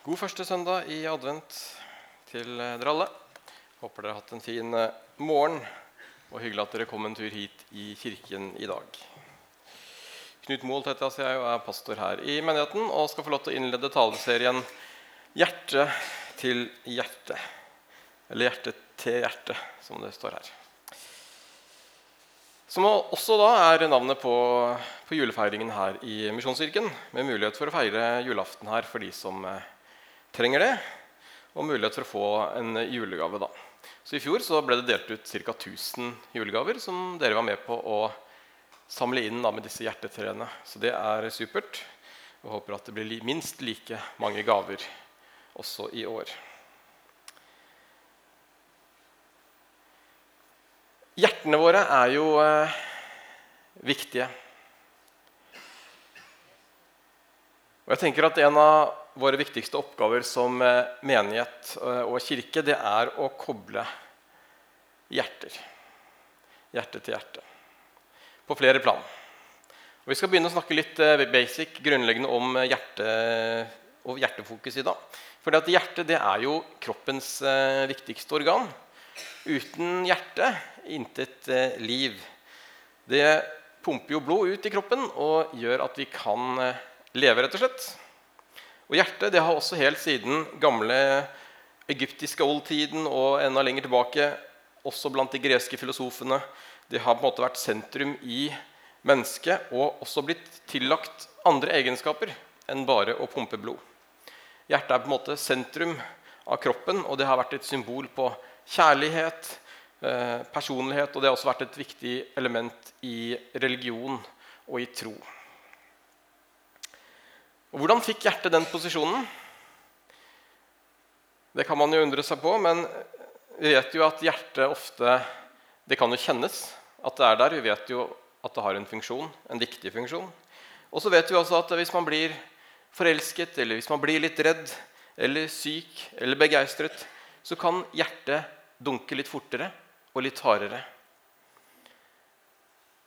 God første søndag i advent til eh, dere alle. Håper dere har hatt en fin eh, morgen, og hyggelig at dere kom en tur hit i kirken i dag. Knut Moholt heter jeg, og er pastor her i menigheten og skal få lov til å innlede taleserien 'Hjerte til hjerte'. Eller 'Hjerte til hjerte', som det står her. Som også da er navnet på, på julefeiringen her i Misjonskirken. Med mulighet for å feire julaften her for de som eh, trenger det, og mulighet for å få en julegave. da. Så I fjor så ble det delt ut ca. 1000 julegaver som dere var med på å samle inn da, med disse hjertetrærne. Så det er supert. Og håper at det blir minst like mange gaver også i år. Hjertene våre er jo eh, viktige. Og jeg tenker at En av våre viktigste oppgaver som eh, menighet eh, og kirke det er å koble hjerter. Hjerte til hjerte. På flere plan. Og vi skal begynne å snakke litt eh, basic, grunnleggende om hjerte og hjertefokus i dag. For hjertet det er jo kroppens viktigste organ. Uten hjerte intet liv. Det pumper jo blod ut i kroppen og gjør at vi kan leve, rett og slett. Og hjertet det har også helt siden gamle egyptiske oldtiden og enda lenger tilbake, også blant de greske filosofene, det har på en måte vært sentrum i mennesket og også blitt tillagt andre egenskaper enn bare å pumpe blod. Hjertet er på en måte sentrum av kroppen, og det har vært et symbol på kjærlighet, eh, personlighet, og det har også vært et viktig element i religion og i tro. Og Hvordan fikk hjertet den posisjonen? Det kan man jo undre seg på, men vi vet jo at hjertet ofte Det kan jo kjennes at det er der. Vi vet jo at det har en funksjon, en viktig funksjon. Og så vet vi også at hvis man blir forelsket, eller hvis man blir litt redd eller syk eller begeistret, så kan hjertet dunke litt fortere og litt hardere.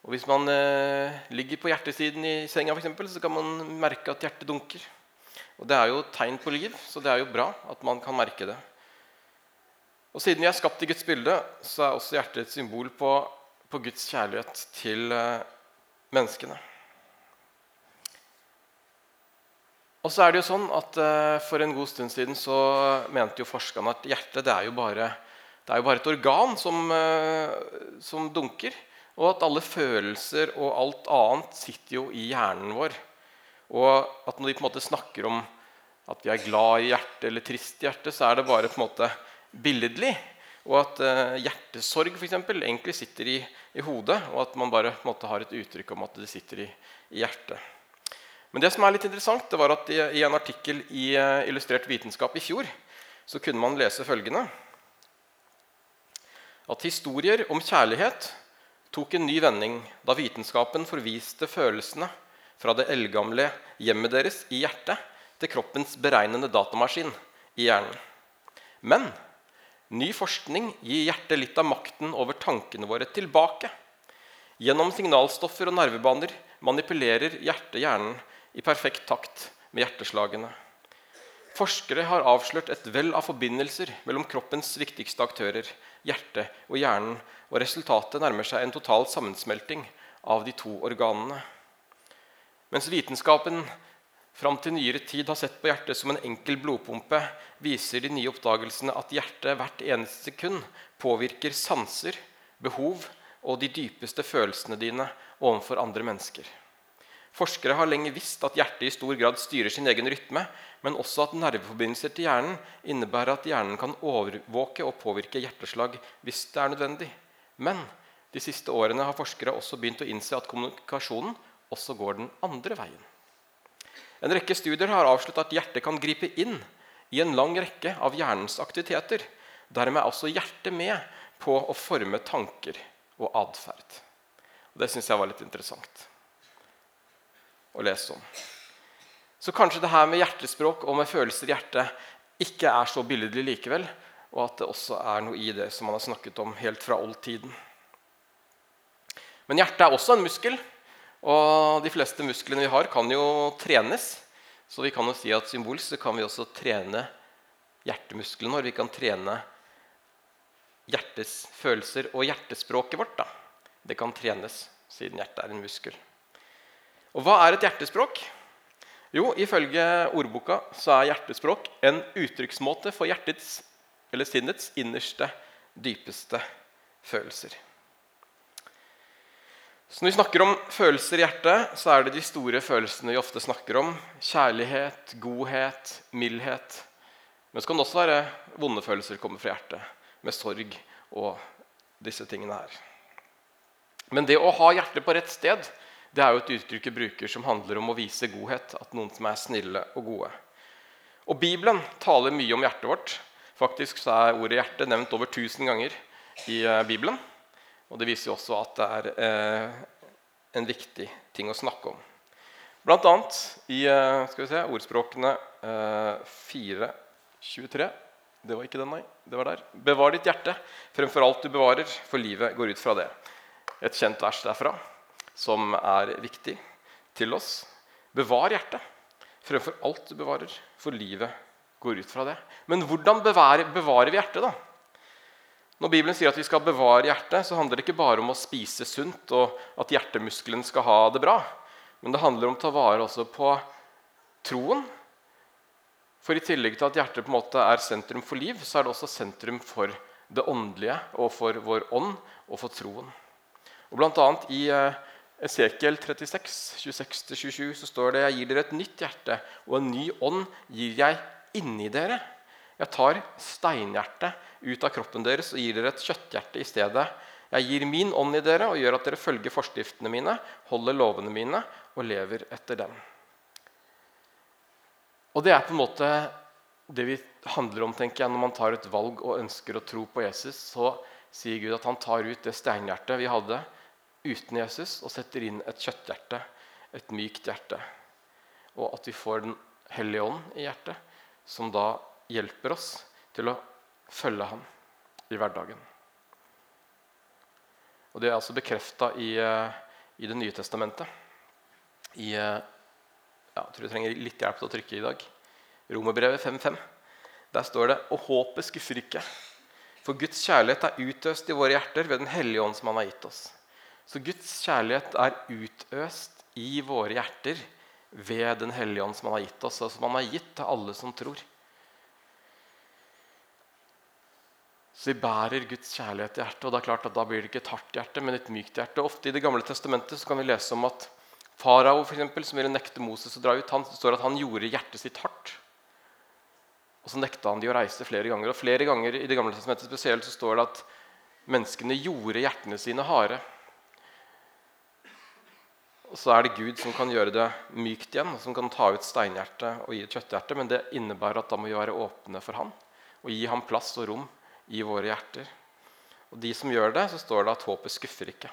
Og Hvis man eh, ligger på hjertesiden i senga, for eksempel, så kan man merke at hjertet dunker. Og Det er jo tegn på liv, så det er jo bra at man kan merke det. Og Siden vi er skapt i Guds bilde, så er også hjertet et symbol på, på Guds kjærlighet til eh, menneskene. Og så er det jo sånn at eh, For en god stund siden så mente jo forskerne at hjertet det er jo bare, det er jo bare et organ som, eh, som dunker. Og at alle følelser og alt annet sitter jo i hjernen vår. Og at når de på en måte snakker om at vi er glad i hjertet eller trist i hjertet, så er det bare på en måte billedlig. Og at uh, hjertesorg for eksempel, egentlig sitter i, i, hodet, og at man bare på en måte, har et uttrykk om at det sitter i, i, hjertet. Men det som er litt interessant, det var at i, i en artikkel i uh, Illustrert vitenskap i fjor så kunne man lese følgende at historier om kjærlighet tok en ny vending da vitenskapen forviste følelsene fra det eldgamle hjemmet deres i hjertet til kroppens beregnende datamaskin i hjernen. Men ny forskning gir hjertet litt av makten over tankene våre tilbake. Gjennom signalstoffer og nervebaner manipulerer hjertet hjernen i perfekt takt med hjerteslagene. Forskere har avslørt et vell av forbindelser mellom kroppens viktigste aktører, hjertet og hjernen, og resultatet nærmer seg en total sammensmelting av de to organene. Mens vitenskapen fram til nyere tid har sett på hjertet som en enkel blodpumpe, viser de nye oppdagelsene at hjertet hvert eneste sekund påvirker sanser, behov og de dypeste følelsene dine overfor andre mennesker. Forskere har lenge visst at hjertet i stor grad styrer sin egen rytme, men også at nerveforbindelser til hjernen innebærer at hjernen kan overvåke og påvirke hjerteslag hvis det er nødvendig. Men de siste årene har forskere også begynt å innse at kommunikasjonen også går den andre veien. En rekke studier har avsluttet at hjertet kan gripe inn i en lang rekke av hjernens aktiviteter. Dermed er også hjertet med på å forme tanker og atferd. Det syns jeg var litt interessant å lese om. Så kanskje det her med hjertespråk og med følelser i hjertet ikke er så billedlig likevel, og at det også er noe i det som man har snakket om helt fra oldtiden. Men hjertet er også en muskel, og de fleste musklene vi har, kan jo trenes. Så vi kan jo si at symbolsk kan vi også trene hjertemusklene våre. Vi kan trene hjertets følelser og hjertespråket vårt. da. Det kan trenes, siden hjertet er en muskel. Og hva er et hjertespråk? Jo, ifølge ordboka så er hjertespråk en uttrykksmåte for hjertets eller sinnets innerste, dypeste følelser. Så Når vi snakker om følelser i hjertet, så er det de store følelsene vi ofte snakker om. Kjærlighet, godhet, mildhet. Men så kan det også være vonde følelser komme fra hjertet, med sorg og disse tingene her. Men det å ha hjertet på rett sted det er jo et uttrykk jeg bruker som handler om å vise godhet. At noen som er snille og gode. Og Bibelen taler mye om hjertet vårt. Faktisk så er ordet 'hjerte' nevnt over 1000 ganger i eh, Bibelen. Og Det viser jo også at det er eh, en viktig ting å snakke om. Blant annet i eh, skal vi se, ordspråkene eh, 4.23. Det var ikke den, nei. Det var der. Bevar ditt hjerte fremfor alt du bevarer, for livet går ut fra det. Et kjent vers derfra som er viktig til oss. Bevar hjertet fremfor alt du bevarer, for livet går ut fra det. Men hvordan bevarer, vi hjertet, da? Når Bibelen sier at vi skal bevare hjertet, så handler det ikke bare om å spise sunt og at hjertemuskelen skal ha det bra. Men det handler om å ta vare også på troen. For i tillegg til at hjertet på en måte er sentrum for liv, så er det også sentrum for det åndelige og for vår ånd og for troen. Og blant annet i eh, Esekiel 36, 26-27 så står det jeg gir dere et nytt hjerte, og en ny ånd gir jeg inni dere. Jeg tar steinhjertet ut av kroppen deres og gir dere et kjøtthjerte i stedet. Jeg gir min ånd i dere og gjør at dere følger forskriftene mine, holder lovene mine og lever etter dem. Og Det er på en måte det vi handler om tenker jeg, når man tar et valg og ønsker å tro på Jesus. Så sier Gud at han tar ut det steinhjertet vi hadde, uten Jesus og setter inn et kjøtthjerte, et mykt hjerte. Og at vi får Den hellige ånd i hjertet, som da hjelper oss til å følge ham i hverdagen. Og Det er altså bekrefta i, eh, i, Det nye testamentet. I, eh, ja, jeg tror jeg trenger litt hjelp til å trykke i dag. Romerbrevet 5.5. Der står det Og håpet skuffer ikke. For Guds kjærlighet er utøst i våre hjerter ved Den hellige ånd som Han har gitt oss. Så Guds kjærlighet er utøst i våre hjerter ved Den hellige ånd som han har gitt oss, og som han har gitt til alle som tror. Så vi bærer Guds kjærlighet i hjertet. og det er klart at Da blir det ikke et hardt hjerte, men et mykt hjerte. Ofte I Det gamle testamentet så kan vi lese om at farao, som ville nekte Moses å dra ut, han, står at han gjorde hjertet sitt hardt. Og så nekta han de å reise flere ganger. Og flere ganger i Det gamle testamentet spesielt så står det at menneskene gjorde hjertene sine harde. Og så er det Gud som kan gjøre det mykt igjen, som kan ta ut steinhjertet og gi et kjøtthjerte. Men det innebærer at da må vi være åpne for Han og gi ham plass og rom i våre hjerter. Og de som gjør det, så står det at håpet skuffer ikke.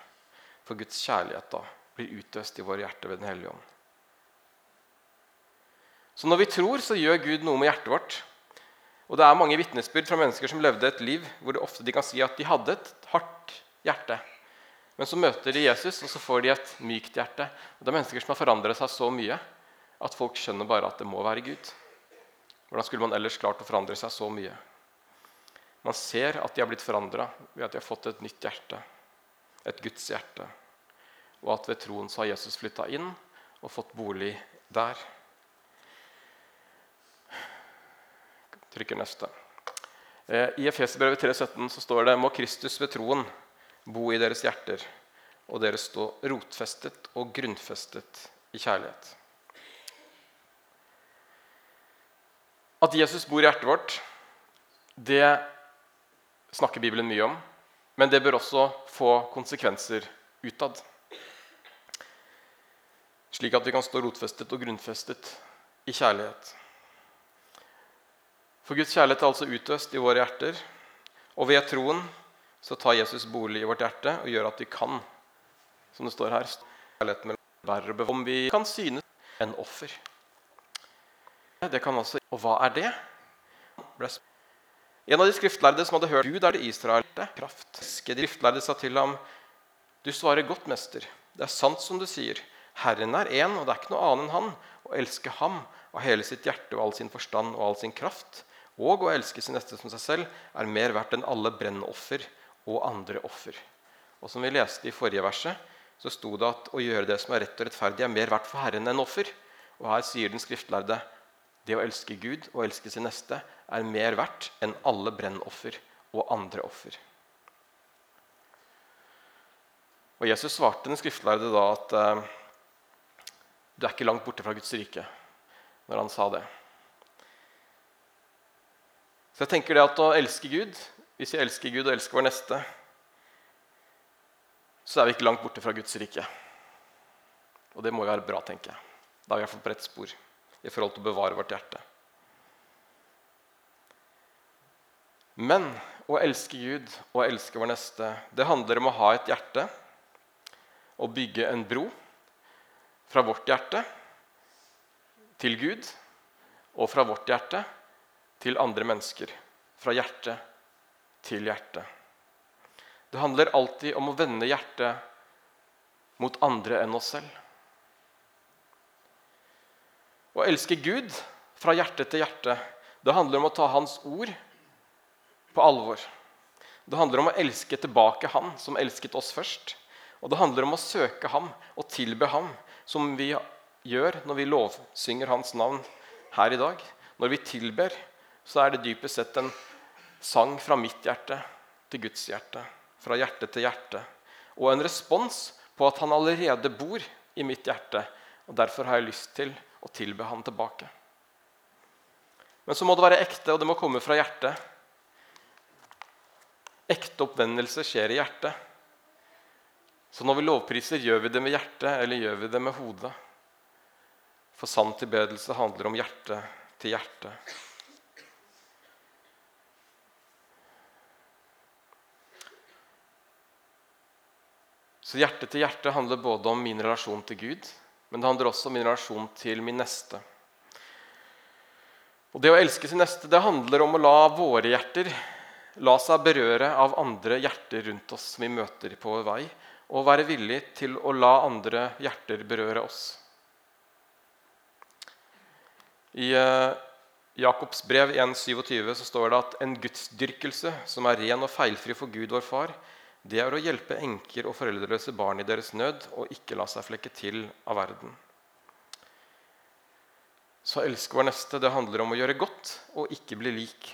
For Guds kjærlighet da blir utøst i våre hjerter ved Den hellige ånd. Så når vi tror, så gjør Gud noe med hjertet vårt. Og det er mange vitnesbyrd fra mennesker som levde et liv hvor det ofte de kan si at de hadde et hardt hjerte. Men så møter de Jesus, og så får de et mykt hjerte. Og Det er mennesker som har forandret seg så mye at folk skjønner bare at det må være Gud. Hvordan skulle man ellers klart å forandre seg så mye? Man ser at de har blitt forandra ved at de har fått et nytt hjerte. Et Guds hjerte. Og at ved troen så har Jesus flytta inn og fått bolig der. Trykker neste. Eh, I Efeserbrevet 3,17 så står det må Kristus ved troen bo i deres hjerter, og dere stå rotfestet og grunnfestet i kjærlighet. At Jesus bor i hjertet vårt, det snakker Bibelen mye om. Men det bør også få konsekvenser utad. Slik at vi kan stå rotfestet og grunnfestet i kjærlighet. For Guds kjærlighet er altså utøst i våre hjerter, og ved troen så tar Jesus bolig i vårt hjerte og gjør at vi kan, som det står her, om vi kan synes en offer. Det kan altså, Og hva er det? En av de skriftlærde som hadde hørt Gud er det Israel kraft. De skriftlærde sa til ham, du svarer godt, mester. Det er sant som du sier. Herren er én, og det er ikke noe annet enn han. Å elske ham av hele sitt hjerte og all sin forstand og all sin kraft, og å elske sin neste som seg selv, er mer verdt enn alle brennoffer og andre offer. Og som vi leste i forrige verset, så sto det at å gjøre det som er rett og rettferdig, er mer verdt for Herren enn offer. Og her sier den skriftlærde det å elske Gud og elske sin neste er mer verdt enn alle brennoffer og andre offer. Og Jesus svarte den skriftlærde da at eh, du er ikke langt borte fra Guds rike når han sa det. Så jeg tenker det at å elske Gud Hvis vi elsker Gud og elsker vår neste, så er vi ikke langt borte fra Guds rike. Og det må jo være bra, tenker jeg. Da er vi iallfall på rett spor i forhold til å bevare vårt hjerte. Men å elske Gud og elske vår neste, det handler om å ha et hjerte og bygge en bro fra vårt hjerte til Gud og fra vårt hjerte til andre mennesker fra hjerte til hjertet. Det handler alltid om å vende hjertet mot andre enn oss selv. Å elske Gud fra hjerte til hjerte, det handler om å ta Hans ord på alvor. Det handler om å elske tilbake Han som elsket oss først. Og det handler om å søke Ham og tilbe Ham, som vi gjør når vi lovsynger Hans navn her i dag. Når vi tilber, så er det dypest sett en sang fra mitt hjerte til Guds hjerte. Fra hjerte til hjerte. Og en respons på at han allerede bor i mitt hjerte. Og Derfor har jeg lyst til å tilbe han tilbake. Men så må det være ekte, og det må komme fra hjertet. Ekte oppvendelse skjer i hjertet. Så når vi lovpriser, gjør vi det med hjertet, eller gjør vi det med hodet? For sann tilbedelse handler om hjerte til hjerte. Så hjerte til hjerte handler både om min relasjon til Gud, men det handler også om min relasjon til min neste. Og Det å elske sin neste det handler om å la våre hjerter la seg berøre av andre hjerter rundt oss som vi møter på vår vei, og være villig til å la andre hjerter berøre oss. I uh, Jakobs brev 1,27 så står det at en gudsdyrkelse som er ren og feilfri for Gud vår Far, det er å hjelpe enker og foreldreløse barn i deres nød og ikke la seg flekke til av verden. Så å elske vår neste det handler om å gjøre godt og ikke bli lik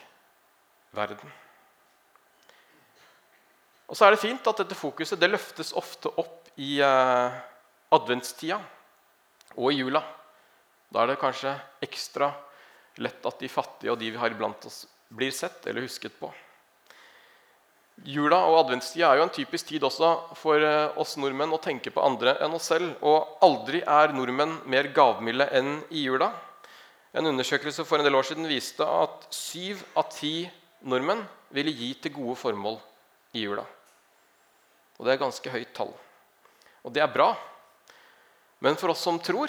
verden. Og så er det fint at dette fokuset det løftes ofte opp i eh, adventstida og i jula. Da er det kanskje ekstra lett at de fattige og de vi har iblant oss, blir sett eller husket på. Jula og adventstida er jo en typisk tid også for eh, oss nordmenn å tenke på andre enn oss selv. Og aldri er nordmenn mer gavmilde enn i jula. En undersøkelse for en del år siden viste at syv av ti nordmenn ville gi til gode formål i jula. Og det er ganske høyt tall. Og det er bra. Men for oss som tror,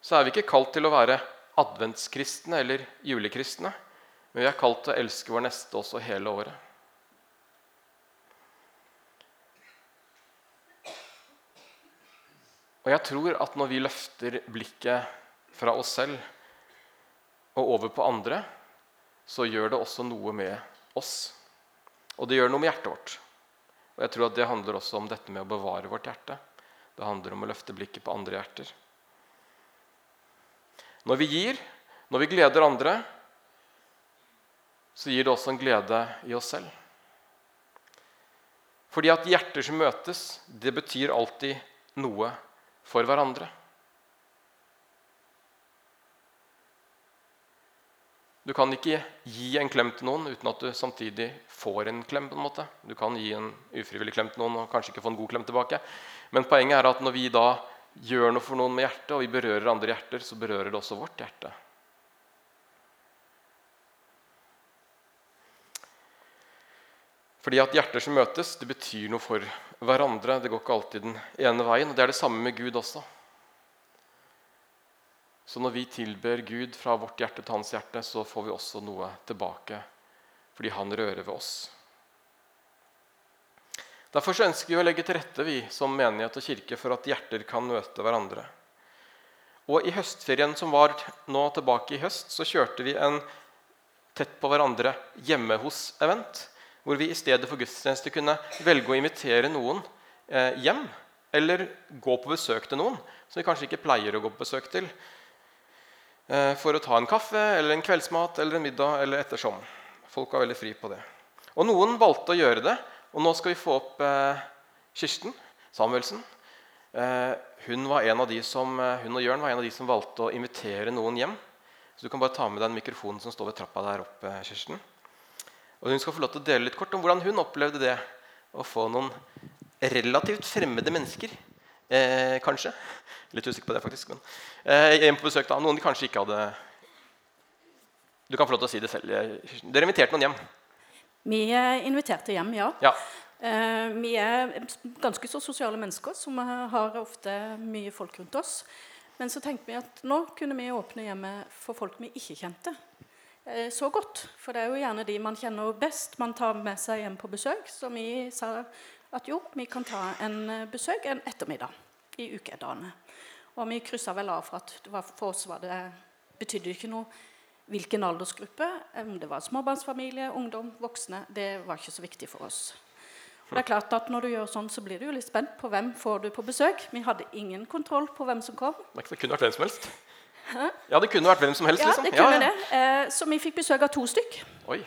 så er vi ikke kalt til å være adventskristne eller julekristne. Men vi er kalt til å elske vår neste også hele året. Og jeg tror at når vi løfter blikket fra oss selv og over på andre, så gjør det også noe med oss. Og det gjør noe med hjertet vårt. Og jeg tror at det handler også om dette med å bevare vårt hjerte. Det handler om å løfte blikket på andre hjerter. Når vi gir, når vi gleder andre, så gir det også en glede i oss selv. Fordi at hjerter som møtes, det betyr alltid noe for hverandre. Du kan ikke gi en klem til noen uten at du samtidig får en klem. på en måte. Du kan gi en ufrivillig klem til noen og kanskje ikke få en god klem tilbake. Men poenget er at når vi da gjør noe for noen med hjertet, og vi berører andre hjerter, så berører det også vårt hjerte. Fordi at hjerter som møtes, det betyr noe for hverandre. Det går ikke alltid den ene veien. og Det er det samme med Gud også. Så når vi tilber Gud fra vårt hjerte til hans hjerte, så får vi også noe tilbake fordi han rører ved oss. Derfor ønsker vi å legge til rette vi som menighet og kirke for at hjerter kan møte hverandre. Og i høstferien som var nå tilbake i høst, så kjørte vi en tett på hverandre hjemme hos-event. Hvor vi i stedet for gudstjeneste kunne velge å invitere noen eh, hjem. Eller gå på besøk til noen som vi kanskje ikke pleier å gå på besøk til. Eh, for å ta en kaffe eller en kveldsmat eller en middag eller ettersom. Folk var veldig fri på det. Og noen valgte å gjøre det. Og nå skal vi få opp eh, Kirsten Samuelsen. Eh, hun, som, eh, hun, og Jørn var en av de som valgte å invitere noen hjem. Så du kan bare ta med deg den mikrofonen som står ved trappa der oppe. Kirsten. Og Hun skal få lov til å dele litt kort om hvordan hun opplevde det å få noen relativt fremmede mennesker eh, kanskje. Litt usikker på det, faktisk. Men, eh, hjem på besøk da. Noen de kanskje ikke hadde Du kan få lov til å si det selv. Dere inviterte noen hjem? Vi inviterte hjem, ja. ja. Eh, vi er ganske så sosiale mennesker som har ofte mye folk rundt oss. Men så tenkte vi at nå kunne vi åpne hjemmet for folk vi ikke kjente eh, så godt. For det er jo gjerne de man kjenner best man tar med seg hjem på besøk. Så vi sa at jo, vi kan ta en eh, besøk en ettermiddag i ukedagene. Og vi kryssa vel av for at for oss var det, betydde ikke noe hvilken aldersgruppe. Om det var småbarnsfamilie, ungdom, voksne. Det var ikke så viktig for oss. Og det er klart at Når du gjør sånn, så blir du jo litt spent på hvem får du på besøk. Vi hadde ingen kontroll på hvem som kom. Det kunne vært hvem som helst. Hæ? Ja, det kunne vært hvem som helst. Ja, liksom. det kunne ja, ja. det. Eh, så vi fikk besøk av to stykk. Oi.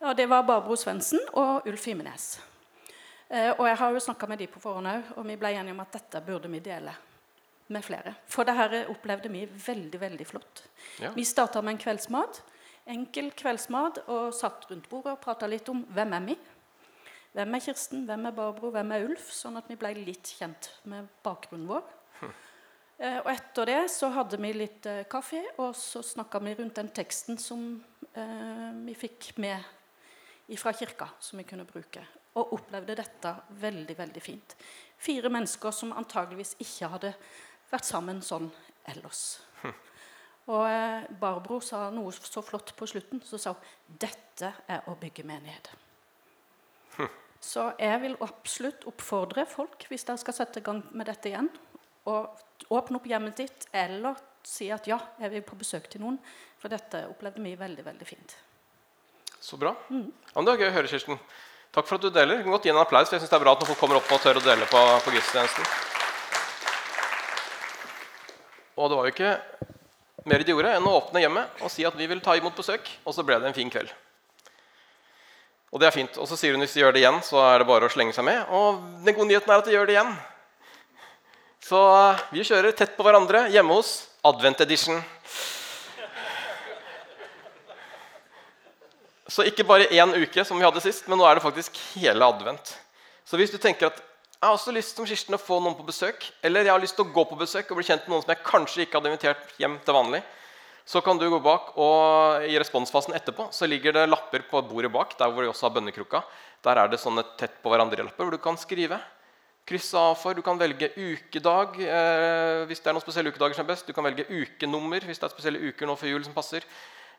Og Det var Barbro Svendsen og Ulf Himenes. Eh, og jeg har jo snakka med de på forhånd òg, og vi ble enige om at dette burde vi dele med flere. For det her opplevde vi veldig veldig flott. Ja. Vi starta med en kveldsmat. Enkel kveldsmat og satt rundt bordet og prata litt om hvem er vi hvem er Kirsten, hvem er Barbro, hvem er Ulf? Sånn at vi ble litt kjent med bakgrunnen vår. Hm. Eh, og etter det så hadde vi litt eh, kaffe, og så snakka vi rundt den teksten som eh, vi fikk med fra kirka, som vi kunne bruke. Og opplevde dette veldig, veldig fint. Fire mennesker som antageligvis ikke hadde vært sammen sånn ellers. Hm. Og Barbro sa noe så flott på slutten. Så sa hun dette er å bygge menighet. Så jeg vil absolutt oppfordre folk, hvis dere skal sette i gang med dette igjen, å åpne opp hjemmet ditt, eller si at ja, jeg vil på besøk til noen. For dette opplevde vi veldig, veldig fint. Så bra. Mm. Ja, det var gøy å høre, Kirsten. Takk for at du deler. Du kan godt gi en applaus. Jeg synes det er bra at folk kommer opp og tør å dele på, på gudstjenesten. Og det var jo ikke mer de gjorde enn å åpne hjemmet og si at vi vil ta imot besøk. Og så ble det en fin kveld. Og det er fint. Og så sier hun hvis de gjør det igjen, så er det bare å slenge seg med. Og den gode nyheten er at de gjør det igjen. Så eh, vi kjører tett på hverandre hjemme hos Advent Edition. Så ikke bare én uke, som vi hadde sist, men nå er det faktisk hele advent. Så hvis du tenker at jeg har også lyst som Kirsten å få noen på besøk, eller jeg har lyst til å gå på besøk og bli kjent med noen som jeg kanskje ikke hadde invitert hjem til vanlig, så kan du gå bak, og i responsfasen etterpå så ligger det lapper på bordet bak. Der hvor vi også har bønnekrukka. Der er det sånne tett på hverandre-lapper hvor du kan skrive. Krysse av for. Du kan velge ukedag eh, hvis det er noen spesielle ukedager som er best. Du kan velge ukenummer hvis det er spesielle uker nå før jul som passer.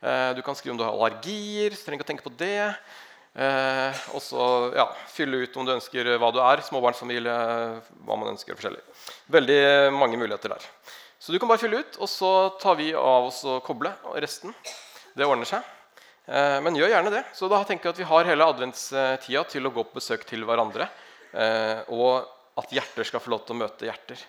Eh, du kan skrive om du har allergier. så trenger ikke å tenke på det. Eh, og så ja, fylle ut om du ønsker hva du er. Småbarnsfamilie, hva man ønsker. forskjellig. Veldig mange muligheter der. Så du kan bare fylle ut, og så tar vi av oss og koble resten. Det ordner seg. Eh, men gjør gjerne det. Så da tenker jeg at vi har hele adventstida til å gå på besøk til hverandre. Eh, og at hjerter skal få lov til å møte hjerter.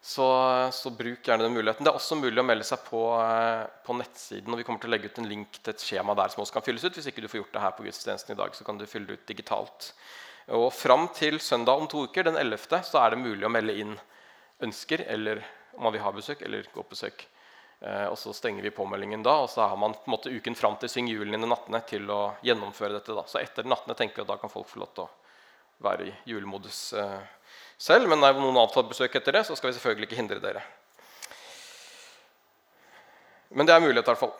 Så, så, bruk gjerne den muligheten. Det er også mulig å melde seg på, eh, på, nettsiden. og Vi kommer til å legge ut en link til et skjema der som også kan fylles ut. Hvis ikke du får gjort det her på gudstjenesten i dag, så kan du fylle det ut digitalt. Og Fram til søndag om to uker, den 11., så er det mulig å melde inn ønsker eller om man vil ha besøk eller gå på besøk. Eh, og Så stenger vi påmeldingen da, og så har man på en måte uken fram til Syng julen i nattene til å gjennomføre dette. da. Så etter nattene tenker vi at da kan folk få lov til å være i julemodus eh, selv. Men når noen avtalt besøk etter det, så skal vi selvfølgelig ikke hindre dere. Men det er mulighet i hvert fall.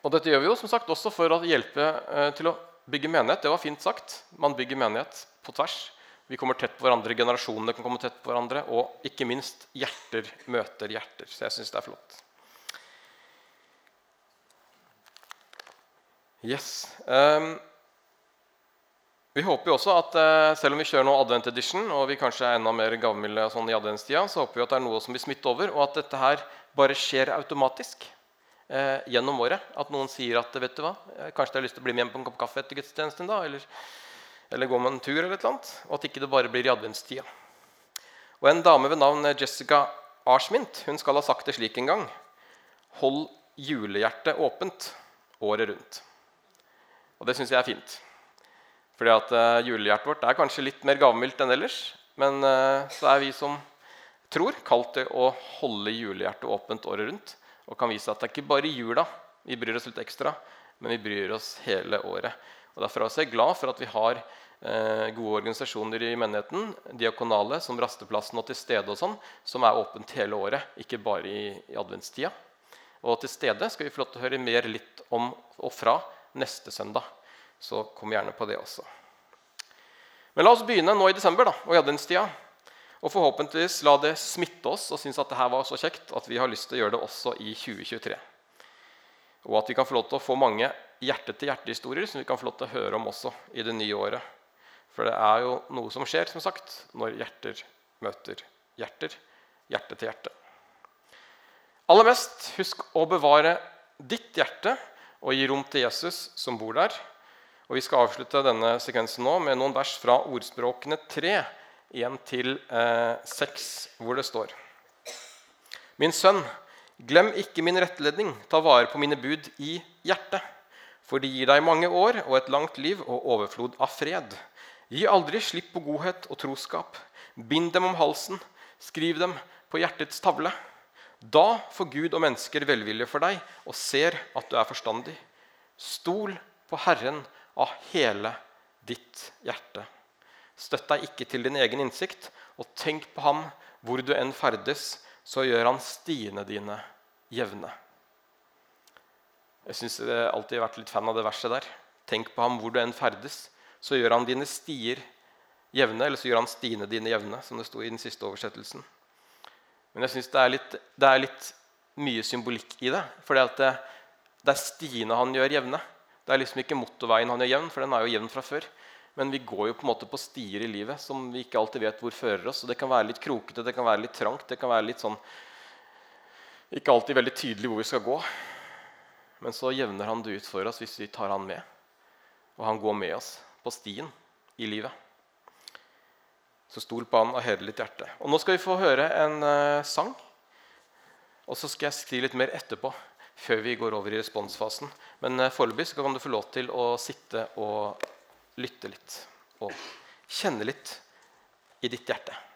Og dette gjør vi jo som sagt også for å hjelpe eh, til å bygge menighet. Det var fint sagt. Man bygger menighet på tvers. Vi kommer tett på hverandre, generasjonene kan komme tett på hverandre, og ikke minst hjerter møter hjerter. Så jeg syns det er flott. Yes. Um, Vi håper jo også at eh, selv om vi kjører nå Advent Edition, og vi kanskje er enda mer gavmilde sånn i adventstida, så håper vi at det er noe som vil smitte over, og at dette her bare skjer automatisk eh, gjennom året. At noen sier at vet du hva, eh, kanskje de har lyst til å bli med hjem på en kopp kaffe etter gudstjenesten. da, eller, eller gå med en tur, eller et eller annet, og at ikke det bare blir i adventstida. Og En dame ved navn Jessica Arsmint hun skal ha sagt det slik en gang. Hold julehjertet åpent året rundt. Og det syns jeg er fint. Fordi at uh, julehjertet vårt er kanskje litt mer gavmildt enn ellers. Men uh, så er vi som tror, kalt til å holde julehjertet åpent året rundt. Og kan vise at det er ikke bare jula vi bryr oss litt ekstra, men vi bryr oss hele året. Og Derfor er jeg glad for at vi har uh, gode organisasjoner i menigheten, diakonale, som Rasteplassen og Til stede, og sånn, som er åpent hele året, ikke bare i, i adventstida. Og til stede skal vi få lov til å høre mer litt om og fra neste søndag så kom gjerne på det også. Men la oss begynne nå i desember da, og i adventstida. Og forhåpentligvis la det smitte oss og synes at det var så kjekt at vi har lyst til å gjøre det også i 2023. Og at vi kan få lov til å få mange hjerte-til-hjerte-historier som vi kan få lov til å høre om også i det nye året. For det er jo noe som skjer som sagt, når hjerter møter hjerter. Hjerte til hjerte. Aller mest, husk å bevare ditt hjerte og gi rom til Jesus som bor der. Og Vi skal avslutte denne sekvensen nå med noen vers fra Ordspråkene 3, 1-6, eh, hvor det står Min sønn, glem ikke min rettledning, ta vare på mine bud i hjertet. For de gir deg mange år og et langt liv og overflod av fred. Gi aldri slipp på godhet og troskap. Bind dem om halsen, skriv dem på hjertets tavle. Da får Gud og mennesker velvilje for deg og ser at du er forstandig. Stol på Herren av hele ditt hjerte. Støtt deg ikke til din egen innsikt, og tenk på ham hvor du enn ferdes, så gjør han stiene dine jevne. Jeg syns alltid har vært litt fan av det verset der. Tenk på ham hvor du enn ferdes, så gjør han dine stier jevne, eller så gjør han stiene dine jevne, som det sto i den siste oversettelsen. Men jeg syns det, det, er litt mye symbolikk i det. For det, det er stiene han gjør jevne. Det er liksom ikke motorveien han gjør jevn, for den er jo jevn fra før. Men vi går jo på en måte på stier i livet som vi ikke alltid vet hvor fører oss. og Det kan være litt krokete, det kan være litt trangt, det kan være litt sånn Ikke alltid veldig tydelig hvor vi skal gå. Men så jevner han det ut for oss hvis vi tar han med. Og han går med oss på stien i livet. Så stol på han hele ditt hjerte. Og Nå skal vi få høre en uh, sang. Og så skal jeg si litt mer etterpå før vi går over i responsfasen. Men eh, foreløpig kan du få lov til å sitte og lytte litt og kjenne litt i ditt hjerte.